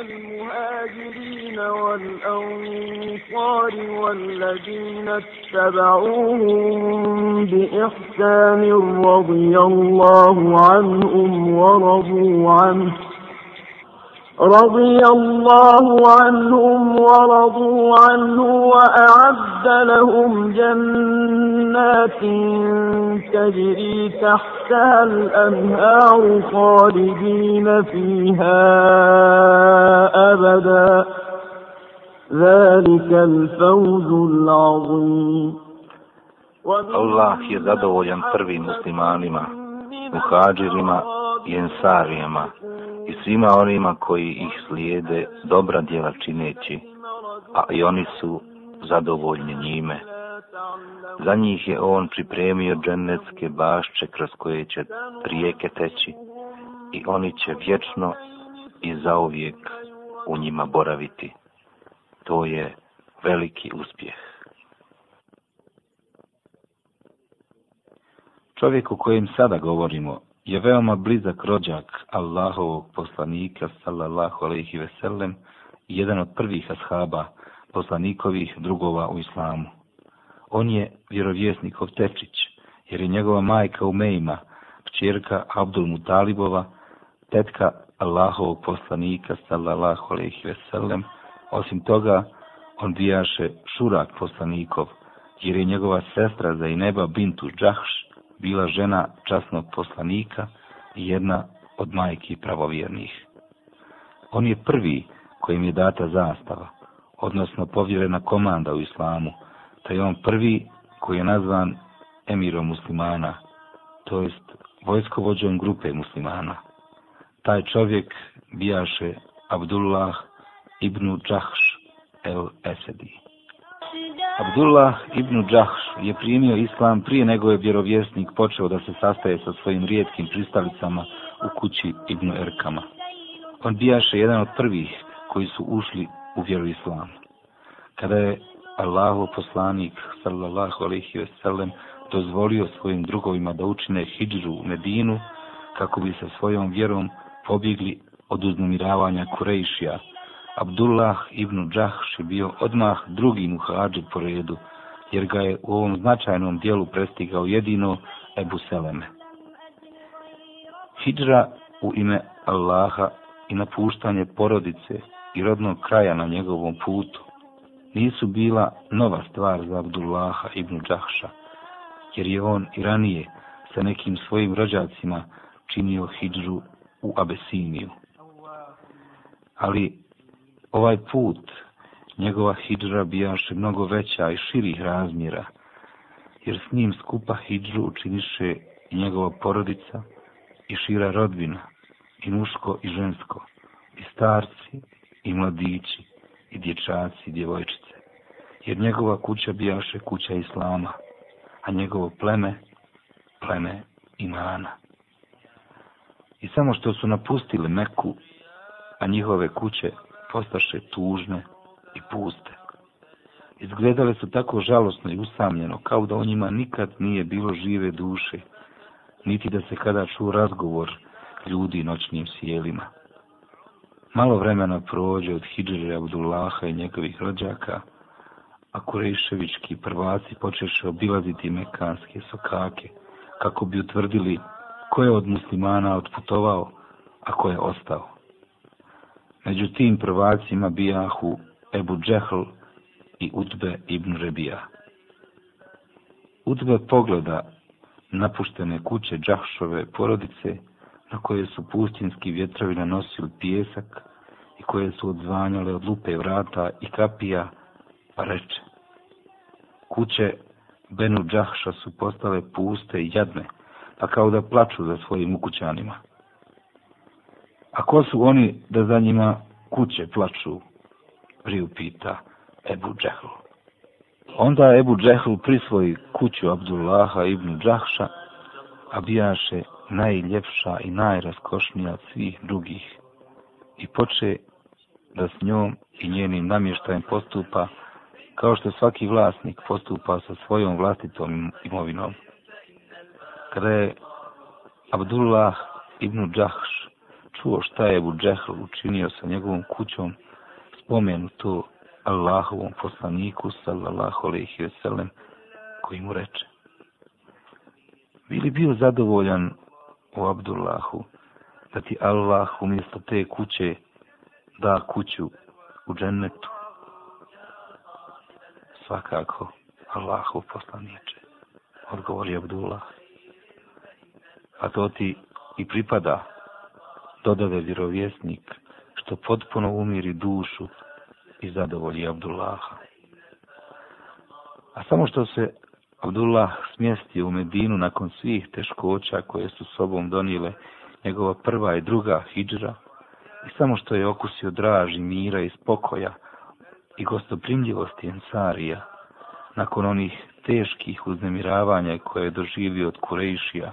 المهاجرين والأنصار والذين اتبعوهم بإحسان رضي الله عنهم ورضوا عنه. رضي الله عنهم ورضوا عنه وأعد لهم جنات تجري تحتها الأنهار خالدين فيها أبدا. ذلك الفوز العظيم. Allah je zadovoljan prvim muslimanima, muhađirima i svima onima koji ih slijede dobra djela čineći, a i oni su zadovoljni njime. Za njih je on pripremio dženecke bašče kroz koje će rijeke teći i oni će vječno i zauvijek u njima boraviti. To je veliki uspjeh. Čovjek o kojem sada govorimo je veoma blizak rođak Allahovog poslanika sallallahu alejhi ve sellem jedan od prvih ashaba poslanikovih drugova u islamu. On je vjerovjesnikov tečić, jer je njegova majka Umejma, kćerka Abdul Mutalibova, tetka Allahovog poslanika sallallahu alejhi ve sellem. Osim toga, on bijaše šurak poslanikov, jer je njegova sestra Zaineba bintu Džahš bila žena časnog poslanika i jedna od majki pravovjernih. On je prvi kojim je data zastava, odnosno povjerena komanda u islamu, te je on prvi koji je nazvan emirom muslimana, to jest vojskovođom grupe muslimana. Taj čovjek bijaše Abdullah ibn Džahš el Esedi. Abdullah ibn Džahš je primio islam prije nego je vjerovjesnik počeo da se sastaje sa svojim rijetkim pristalicama u kući Ibnu Erkama. On bijaše jedan od prvih koji su ušli u vjeru islam. Kada je Allahu poslanik sallallahu alaihi ve sellem dozvolio svojim drugovima da učine hijđu u Medinu kako bi sa svojom vjerom pobjegli od uznamiravanja Kurejšija, Abdullah ibn Džahš je bio odmah drugi muhađir po redu, jer ga je u ovom značajnom dijelu prestigao jedino Ebu Seleme. Hidra u ime Allaha i napuštanje porodice i rodnog kraja na njegovom putu nisu bila nova stvar za Abdullaha ibn Đahša, jer je on i ranije sa nekim svojim rođacima činio hidžu u Abesiniju. Ali Ovaj put, njegova hidžra bijaše mnogo veća i širih razmjera, jer s njim skupa hidžu učiniše i njegova porodica i šira rodbina, i muško i žensko, i starci i mladići, i dječaci i djevojčice, jer njegova kuća bijaše kuća Islama, a njegovo pleme, pleme imana. I samo što su napustili Meku, a njihove kuće postaše tužne i puste. Izgledale su tako žalosno i usamljeno, kao da o njima nikad nije bilo žive duše, niti da se kada ču razgovor ljudi noćnim sjelima. Malo vremena prođe od Hidžere Abdullaha i njegovih rođaka, a Kurejševički prvaci počeše obilaziti mekanske sokake, kako bi utvrdili ko je od muslimana otputovao, a ko je ostao. Među tim prvacima bijahu Ebu Džehl i Utbe ibn Rebija. Utbe pogleda napuštene kuće Džahšove porodice na koje su pustinski vjetrovi nanosili pjesak i koje su odzvanjale od lupe vrata i kapija, pa reče. Kuće Benu Džahša su postale puste i jadne, pa kao da plaču za svojim ukućanima. A ko su oni da za njima kuće plaču? Priupita Ebu Džehl. Onda Ebu Džehl prisvoji kuću Abdullaha ibn Džahša, a bijaše najljepša i najraskošnija od svih drugih i poče da s njom i njenim namještajem postupa kao što svaki vlasnik postupa sa svojom vlastitom imovinom. Kada je Abdullah ibn Džahš čuo šta je Ebu Džehl učinio sa njegovom kućom, spomenu to Allahovom poslaniku, sallallahu alaihi ve sellem, koji mu reče. Bili bio zadovoljan u Abdullahu, da ti Allah umjesto te kuće da kuću u džennetu. Svakako, Allahu poslaniče, odgovori Abdullah. A to ti i pripada, dodade vjerovjesnik, što potpuno umiri dušu i zadovolji Abdullaha. A samo što se Abdullah smjestio u Medinu nakon svih teškoća koje su sobom donijele njegova prva i druga hijđra, i samo što je okusio draži mira i spokoja i gostoprimljivosti Ensarija, nakon onih teških uznemiravanja koje je doživio od Kurejšija,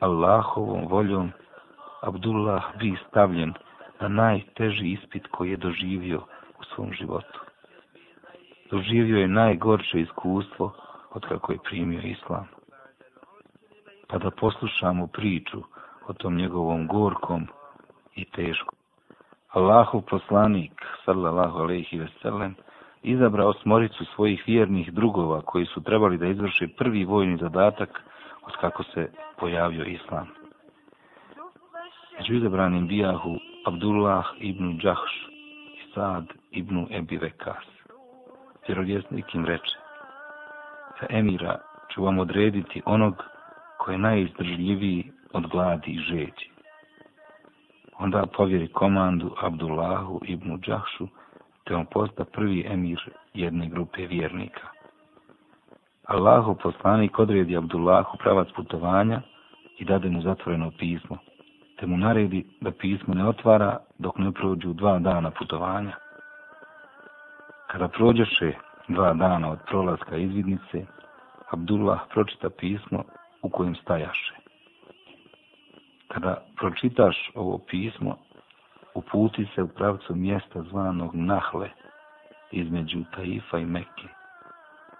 Allahovom voljom Abdullah bi stavljen na najteži ispit koji je doživio u svom životu. Doživio je najgorše iskustvo od kako je primio islam. Pa da poslušamo priču o tom njegovom gorkom i teškom. Allahov poslanik, sallallahu alaihi ve sellem, izabrao smoricu svojih vjernih drugova koji su trebali da izvrše prvi vojni zadatak od kako se pojavio islam. Među izabranim bijahu Abdullah ibn Džahš i Sad ibn Ebi Vekas. Vjerovjesnik im reče, emira ću vam odrediti onog koji je najizdržljiviji od gladi i žeđi. Onda povjeri komandu Abdullahu ibn Đahšu, te on posta prvi emir jedne grupe vjernika. Allahu poslanik odredi Abdullahu pravac putovanja i dade mu zatvoreno pismo, te mu naredi da pismo ne otvara dok ne prođu dva dana putovanja. Kada prođeše dva dana od prolaska izvidnice, Abdullah pročita pismo u kojem stajaše. Kada pročitaš ovo pismo, uputi se u pravcu mjesta zvanog Nahle, između Taifa i Mekke.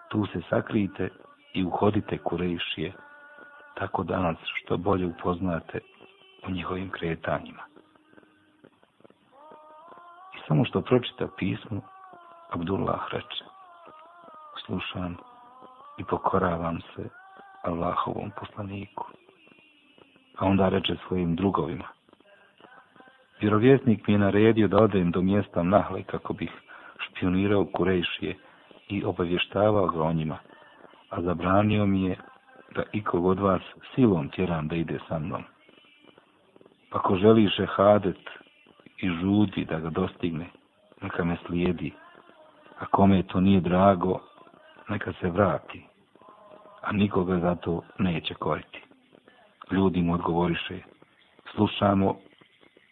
Tu se sakrijte i uhodite Kurejšije, tako da nas što bolje upoznate o njihovim kretanjima. I samo što pročita pismo, Abdullah reče, slušam i pokoravam se Allahovom poslaniku. A onda reče svojim drugovima, Vjerovjesnik mi je naredio da odem do mjesta Nahle kako bih špionirao Kurejšije i obavještavao ga o njima, a zabranio mi je da ikog od vas silom tjeram da ide sa mnom. Pa Ako želi šehadet i žudi da ga dostigne, neka me slijedi, a kome to nije drago, neka se vrati, a nikoga za to neće koriti. Ljudi mu odgovoriše, slušamo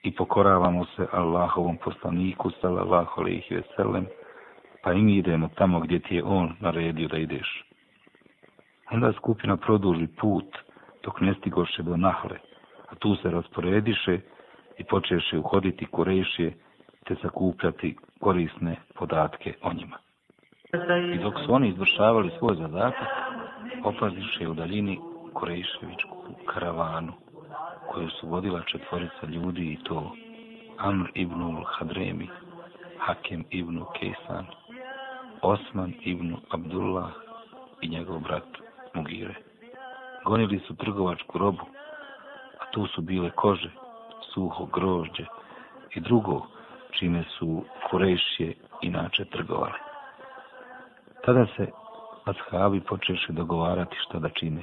i pokoravamo se Allahovom poslaniku, sallallahu alaihi ve sellem, pa i mi idemo tamo gdje ti je on naredio da ideš. Onda skupina produži put dok ne stigoše do Nahle, a tu se rasporediše i počeše uhoditi Kurešije te sakupljati korisne podatke o njima. I dok su oni izvršavali svoj zadatak, opaziše u daljini Kureševičku karavanu koju su vodila četvorica ljudi i to Amr ibn Hadremi, Hakem ibn Kejsan, Osman ibn Abdullah i njegov brat Mugire. Gonili su trgovačku robu, a tu su bile kože, suho grožđe i drugo čime su Kurejšije inače trgovali. Tada se ashabi počeše dogovarati šta da čine.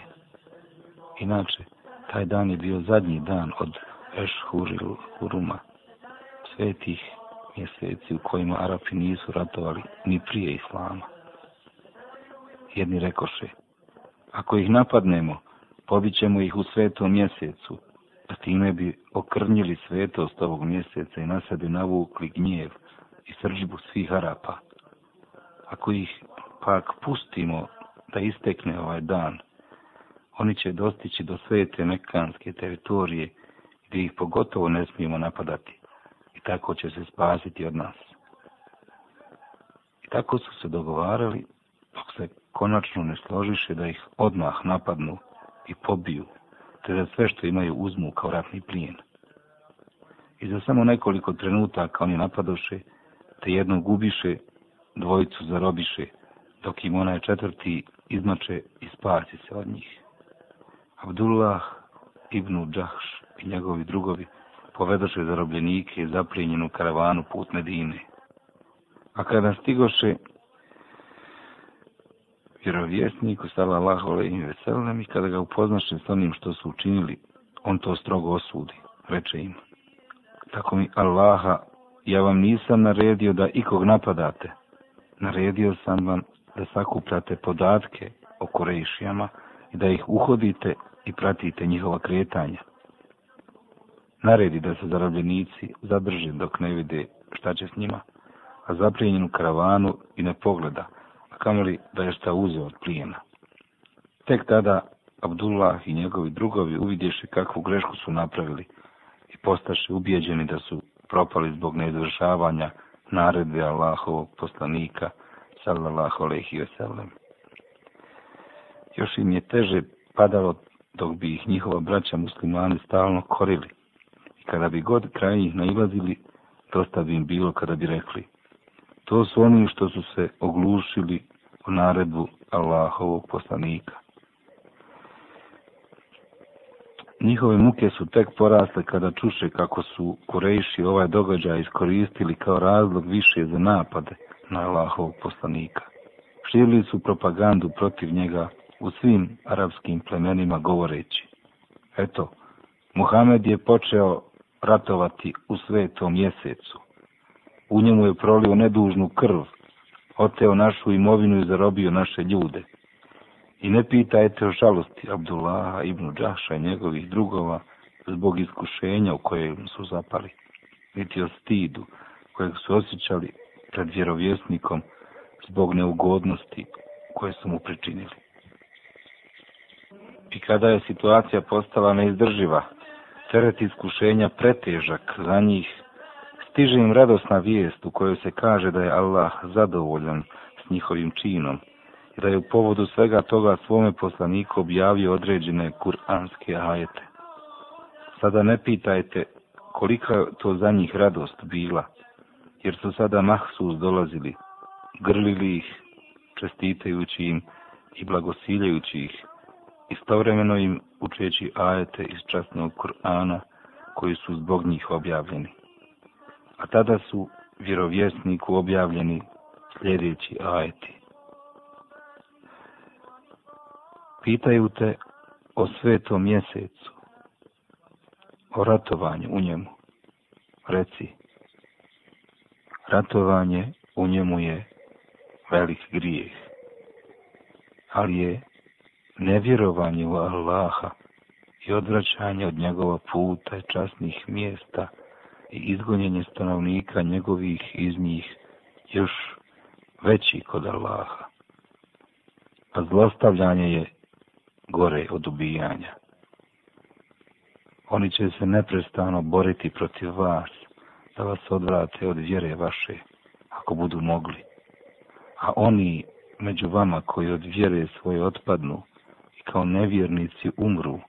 Inače, taj dan je bio zadnji dan od Ešhuril Huruma, svetih mjeseci u kojima Arapi nisu ratovali ni prije Islama. Jedni rekoše, ako ih napadnemo, pobićemo ih u svetom mjesecu, a time bi okrnjili svetost ovog mjeseca i na sebe navukli gnjev i srđbu svih Arapa. Ako ih pak pustimo da istekne ovaj dan, oni će dostići do svete mekanske teritorije gdje ih pogotovo ne smijemo napadati i tako će se spasiti od nas. I tako su se dogovarali dok se konačno ne složiše da ih odmah napadnu i pobiju, te da sve što imaju uzmu kao ratni plijen. I za samo nekoliko trenutaka oni napadoše, te jednog ubiše, dvojicu zarobiše, dok im onaj četvrti izmače i spasi se od njih. Abdullah ibn Džahš i njegovi drugovi povedoše zarobljenike i zaplijenjenu karavanu put Medine. A kada stigoše vjerovjesniku, stala Allah im veselem i kada ga upoznaše s onim što su učinili, on to strogo osudi, reče im. Tako mi Allaha, ja vam nisam naredio da ikog napadate. Naredio sam vam da sakupljate podatke o Korejšijama i da ih uhodite i pratite njihova kretanja. Naredi da se zarobljenici zadrže dok ne vide šta će s njima, a zaprijenjenu karavanu i ne pogleda, a kamoli da je šta uzeo od plijena. Tek tada Abdullah i njegovi drugovi uvidješe kakvu grešku su napravili i postaše ubijeđeni da su propali zbog neizvršavanja naredbe Allahovog poslanika, sallallahu alaihi ve sellem. Još im je teže padalo dok bi ih njihova braća muslimani stalno korili. I kada bi god kraj njih nailazili, dosta bi im bilo kada bi rekli. To su oni što su se oglušili u naredbu Allahovog poslanika. Njihove muke su tek porasle kada čuše kako su Kurejši ovaj događaj iskoristili kao razlog više za napade na Allahovog poslanika. Širili su propagandu protiv njega u svim arapskim plemenima govoreći. Eto, Muhamed je počeo ratovati u svetom mjesecu. U njemu je prolio nedužnu krv, oteo našu imovinu i zarobio naše ljude. I ne pitajte o žalosti Abdullaha ibn Džaša i njegovih drugova zbog iskušenja u kojem su zapali, niti o stidu kojeg su osjećali pred vjerovjesnikom zbog neugodnosti koje su mu pričinili. I kada je situacija postala neizdrživa, teret iskušenja pretežak za njih, stiže im radosna vijest u kojoj se kaže da je Allah zadovoljan s njihovim činom i da je u povodu svega toga svome poslaniku objavio određene kuranske ajete. Sada ne pitajte kolika to za njih radost bila, jer su sada mahsus dolazili, grlili ih, čestitajući im i blagosiljajući ih, istovremeno im učeći ajete iz častnog Kur'ana koji su zbog njih objavljeni. A tada su vjerovjesniku objavljeni sljedeći ajeti. Pitaju te o svetom mjesecu, o ratovanju u njemu. Reci, ratovanje u njemu je velik grijeh, ali je nevjerovanje u Allaha i odvraćanje od njegova puta i časnih mjesta i izgonjenje stanovnika njegovih iz njih još veći kod Allaha. A zlostavljanje je gore od ubijanja. Oni će se neprestano boriti protiv vas, da vas odvrate od vjere vaše, ako budu mogli. A oni među vama koji od vjere svoje otpadnu, kao nevjernici umru,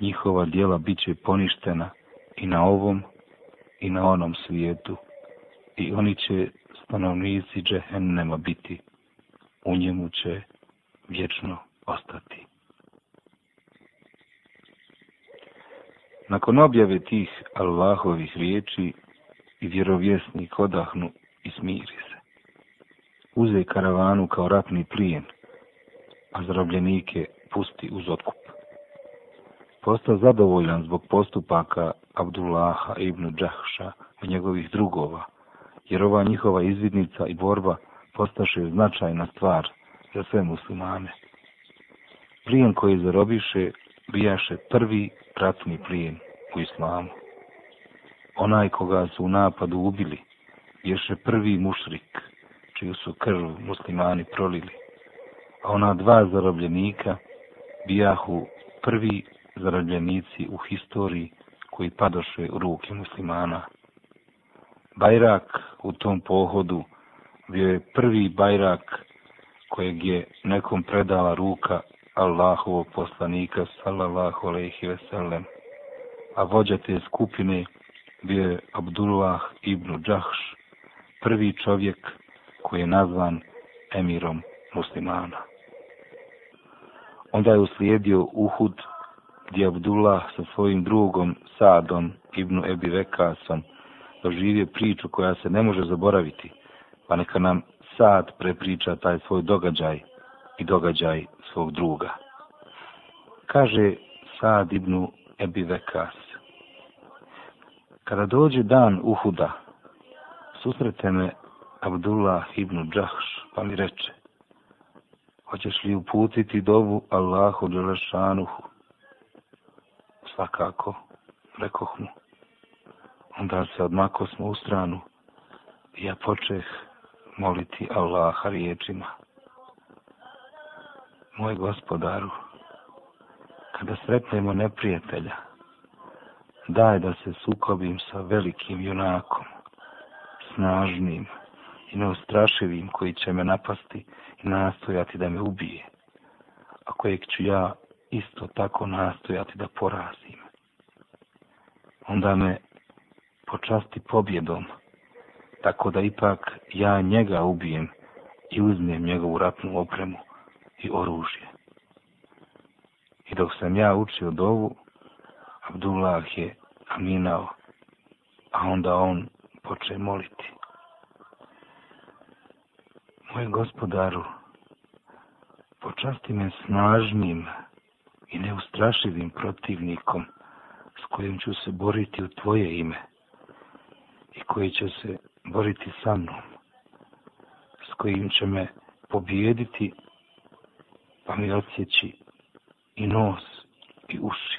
njihova dijela bit će poništena i na ovom i na onom svijetu i oni će stanovnici džehennema biti, u njemu će vječno ostati. Nakon objave tih Allahovih riječi i vjerovjesnik odahnu i smiri se. Uze karavanu kao ratni plijen, a zarobljenike pusti uz otkup. Postao zadovoljan zbog postupaka Abdullaha ibn Džahša i njegovih drugova, jer ova njihova izvidnica i borba postaše značajna stvar za sve muslimane. Plijen koji zarobiše bijaše prvi ratni plijen u islamu. Onaj koga su u napadu ubili, je prvi mušrik, čiju su krv muslimani prolili a ona dva zarobljenika bijahu prvi zarobljenici u historiji koji padoše u ruke muslimana. Bajrak u tom pohodu bio je prvi bajrak kojeg je nekom predala ruka Allahovog poslanika sallallahu alejhi ve sellem. A vođa te skupine bio je Abdullah ibn Džahš, prvi čovjek koji je nazvan emirom muslimana. Onda je uslijedio Uhud, gdje Abdullah sa svojim drugom Sadom ibn Ebi Vekasom doživio priču koja se ne može zaboraviti, pa neka nam Sad prepriča taj svoj događaj i događaj svog druga. Kaže Sad ibn Ebi Vekas, kada dođe dan Uhuda, susrete me Abdullah ibn Džahš, pa mi reče, hoćeš li uputiti dovu Allahu Đelešanuhu? Svakako, rekoh mu. Onda se odmako smo u stranu i ja počeh moliti Allaha riječima. Moj gospodaru, kada sretnemo neprijatelja, daj da se sukobim sa velikim junakom, snažnim i neustrašivim koji će me napasti i nastojati da me ubije, a kojeg ću ja isto tako nastojati da porazim. Onda me počasti pobjedom, tako da ipak ja njega ubijem i uzmem njegovu ratnu opremu i oružje. I dok sam ja učio dovu, Abdullah je aminao, a onda on poče moliti. Moj gospodaru, počasti me snažnim i neustrašivim protivnikom s kojim ću se boriti u tvoje ime i koji će se boriti sa mnom, s kojim će me pobijediti pa mi odsjeći i nos i uši.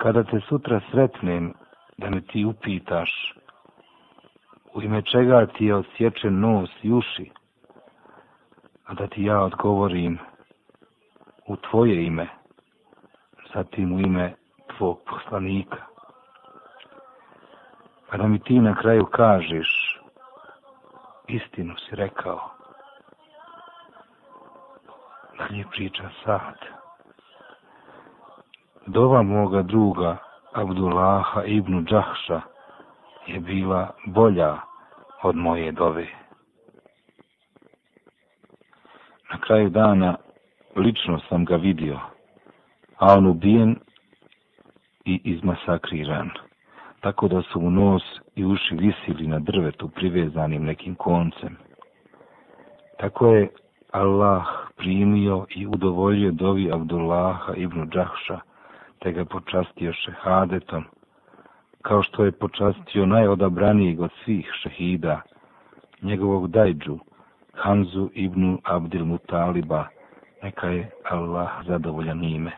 Kada te sutra sretnem da me ti upitaš u ime čega ti je odsječen nos i uši, a da ti ja odgovorim u tvoje ime, zatim u ime tvog poslanika. A da mi ti na kraju kažeš, istinu si rekao, dalje priča sad. Dova moga druga, Abdullaha ibn Džahša, je bila bolja od moje dove. Na kraju dana lično sam ga vidio, a on ubijen i izmasakriran, tako da su mu nos i uši visili na drvetu privezanim nekim koncem. Tako je Allah primio i udovoljio dovi Abdullaha ibn Džahša, te ga počastio šehadetom, kao što je počastio najodabranijeg od svih šehida, njegovog dajđu, Hanzu ibn Abdil Mutaliba, neka je Allah zadovoljan ime.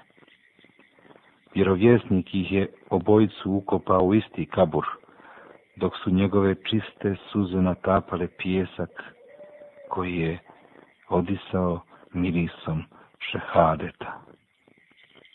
Vjerovjesnik ih je obojicu ukopao u isti kabur, dok su njegove čiste suze natapale pjesak koji je odisao mirisom šehadeta.